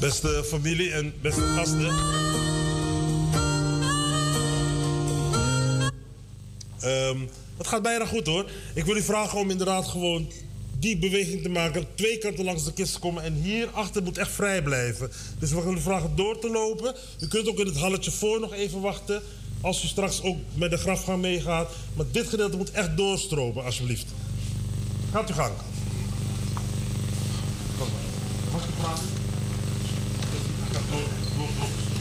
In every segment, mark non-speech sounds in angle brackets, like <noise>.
Beste familie en beste gasten. Ehm, het gaat bijna goed hoor. Ik wil u vragen om inderdaad gewoon die beweging te maken. Twee kanten langs de kist komen. En hier achter moet echt vrij blijven. Dus we gaan u vragen door te lopen. U kunt ook in het halletje voor nog even wachten. Als u straks ook met de grafgang meegaat. Maar dit gedeelte moet echt doorstromen, alsjeblieft. Gaat u gang. Mag ik praten? もう。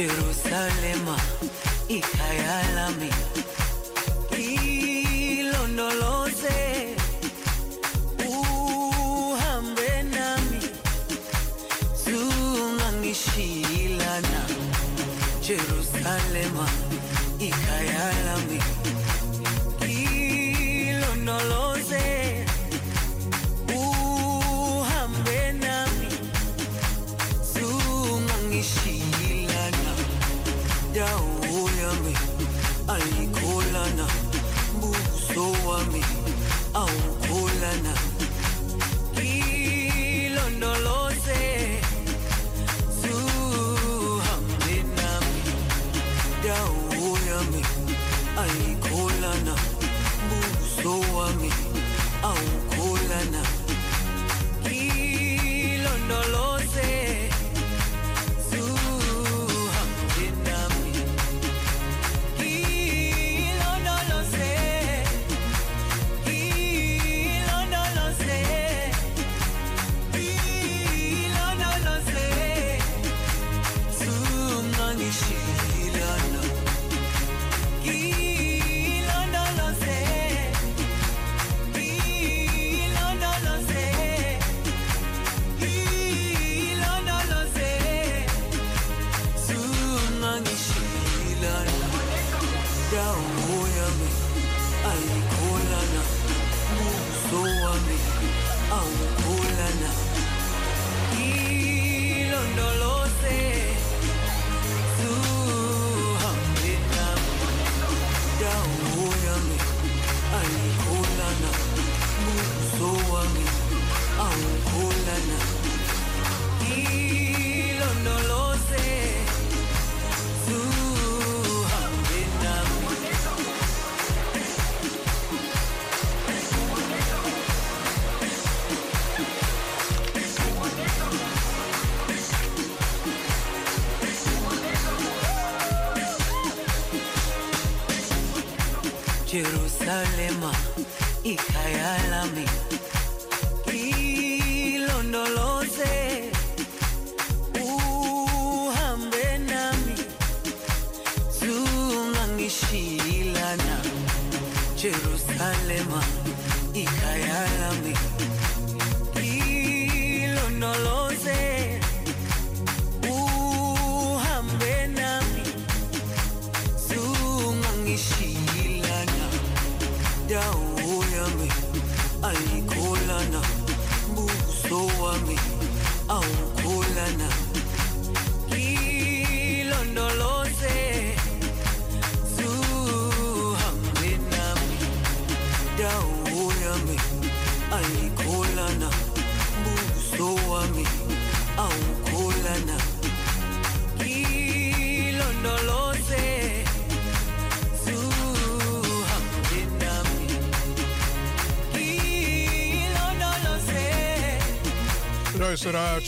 Σε Ιερουσαλήμ α, η καλλαμι. know. Jerusalema ikhaya lami uhambe nami. Zungangishilana Jerusalema.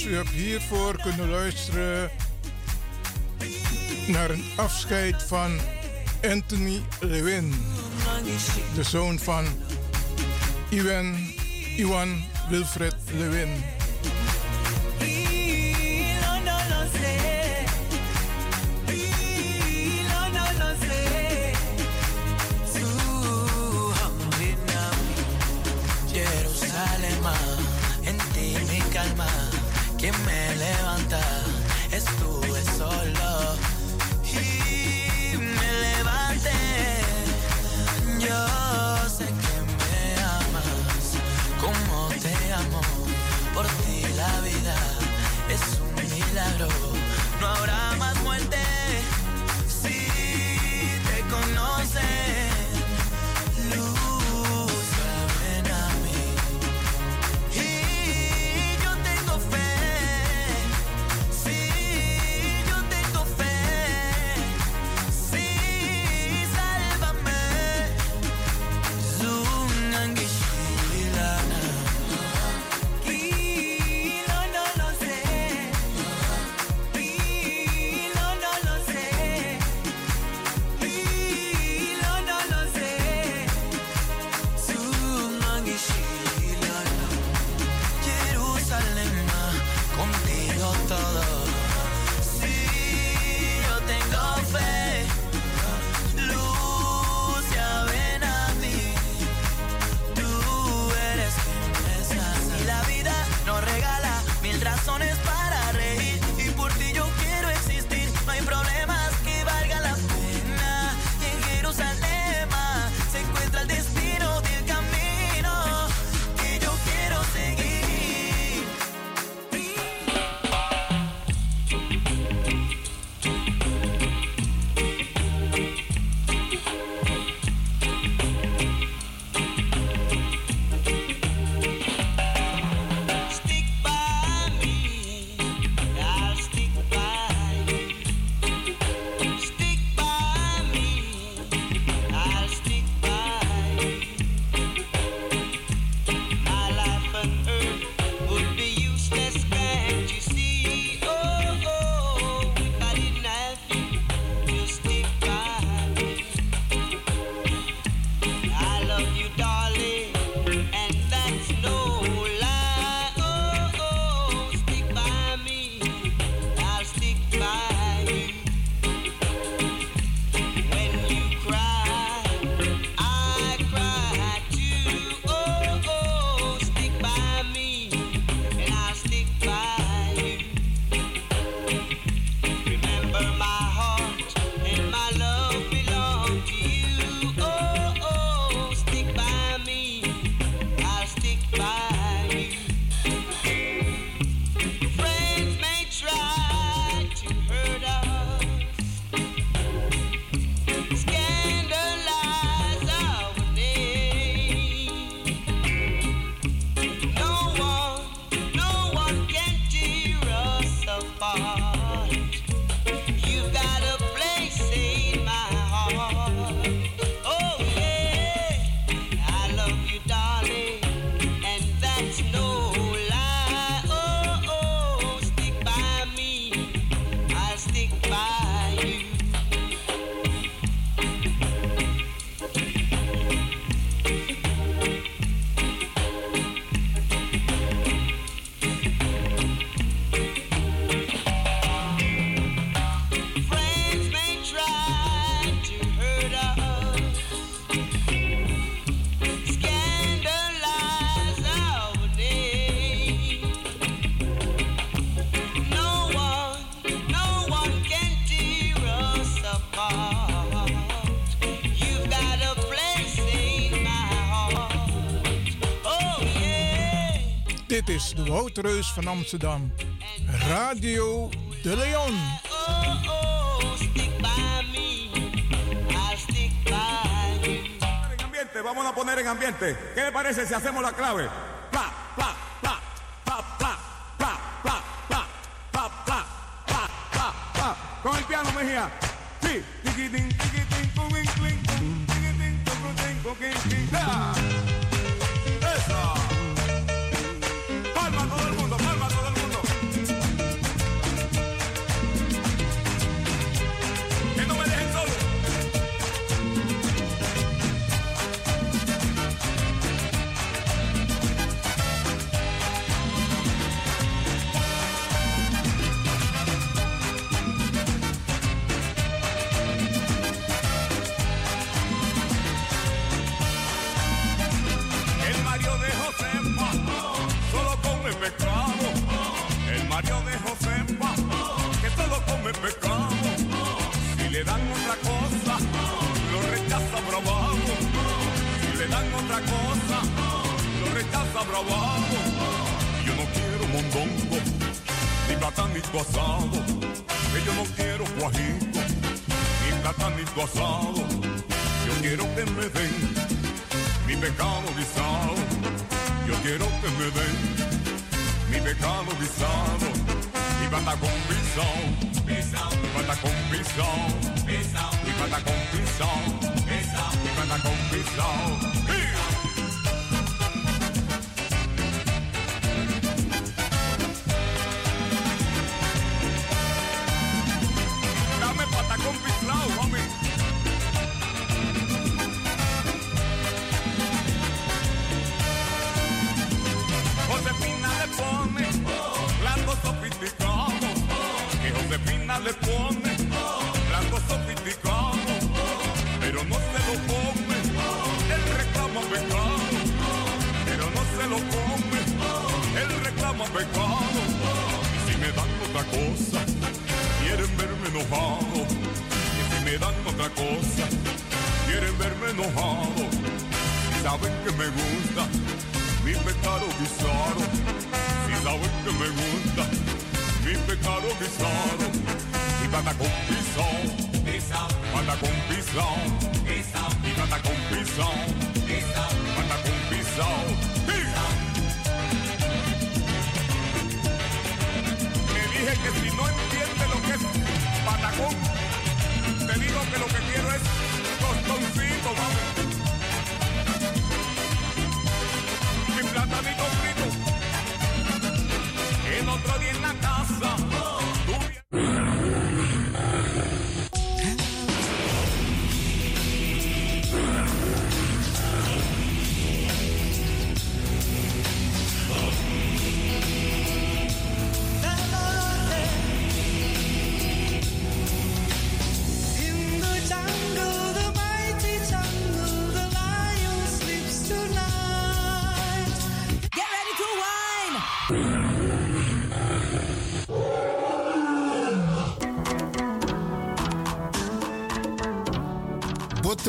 U hebt hiervoor kunnen luisteren naar een afscheid van Anthony Lewin, de zoon van Iwan Wilfred Lewin. man. Dit is de Woutreus van Amsterdam. Radio de Leon. Oh, oh. En ambiente, vamos a poner en ambiente. ¿Qué le parece si hacemos la clave? Pla, pla, pla, pla, pla, pla, pla, pla, pla, pla, pla, pla, pla. Con el piano, Mejía. Sí. Bravago. Yo no quiero mondongo, ni platanito asado. Que yo no quiero guajito, ni platanito asado. Yo quiero que me den mi pecado guisado. Yo quiero que me den mi pecado guisado. Y pata con pisao, y pata con pisao, y pata con pisao, y pata con pisao. Cosa, quieren verme enojado. Y saben que me gusta mi pecado guisado. Si saben que me gusta mi pecado guisado. Y pata con pisón, pata con pisón, y World.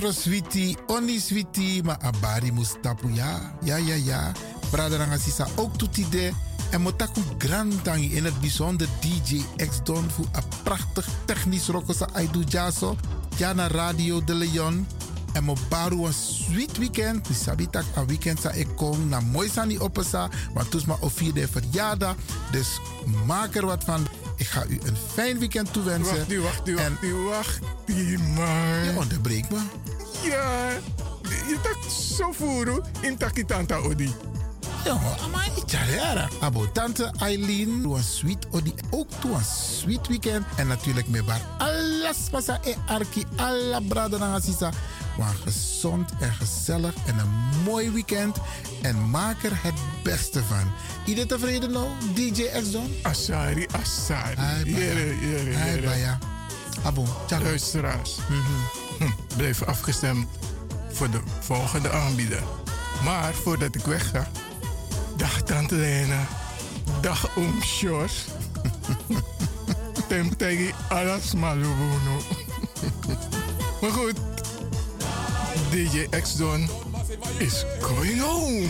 Botro switi, oni switi, ma abari mustapu ja. Ja, ja, ja. Braderanga sisa ook toetide. En motaku grandangi in het bijzonder DJ X Don voor een prachtig technisch rokosa aidu jaso. Jana Radio de Leon. En mo baru een sweet weekend. Die sabitak een weekend sa ik kom na mooi sani opesa. Want is mijn vierde verjaardag. Dus maak er wat van. Ik ga u een fijn weekend toewensen. Wacht, u, wacht, u, En- wacht, u, wacht, u, maar. Je onderbreekt me. Ja, je tak zo voeren in takitanta odi. Ja, maar niet jaren. Abo tante Eileen, doe een sweet odi. Ook doe een sweet weekend. En natuurlijk met bar alles pasa e arki, alla brada na sisa. Maar gezond en gezellig en een mooi weekend. En maak er het beste van. Iedereen tevreden nou, DJ X-Don? Asari, asari. Hai, Baya. Jere, jere, Hai, jere. Baya. Abo, ciao. Luisteraars, hm, blijf afgestemd voor de volgende aanbieder. Maar voordat ik wegga, dag Tante Lena, dag Oom Sjors. <laughs> Temtegi alas malubuno. maar goed, DJ X Don, is going home.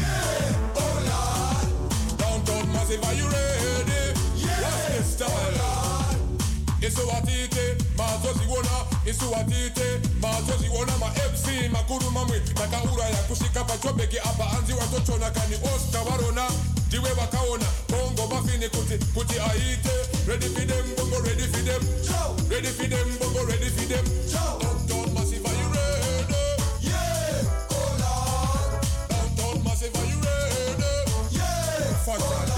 Ready? Bongo ready for them bongo ready for them ready for them bongo ready for them fuck